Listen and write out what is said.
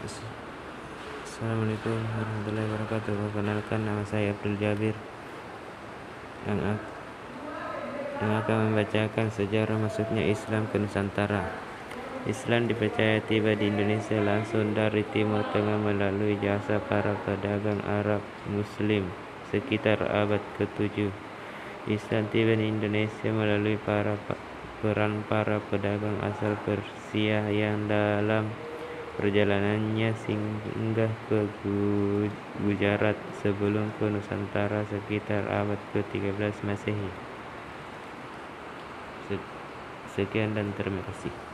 Assalamualaikum warahmatullahi wabarakatuh. Perkenalkan nama saya Abdul Jabir yang, yang akan membacakan sejarah masuknya Islam ke Nusantara. Islam dipercaya tiba di Indonesia langsung dari Timur Tengah melalui jasa para pedagang Arab Muslim sekitar abad ke-7. Islam tiba di Indonesia melalui para peran para pedagang asal Persia yang dalam perjalanannya singgah ke Gujarat sebelum ke Nusantara sekitar abad ke-13 Masehi. Sekian dan terima kasih.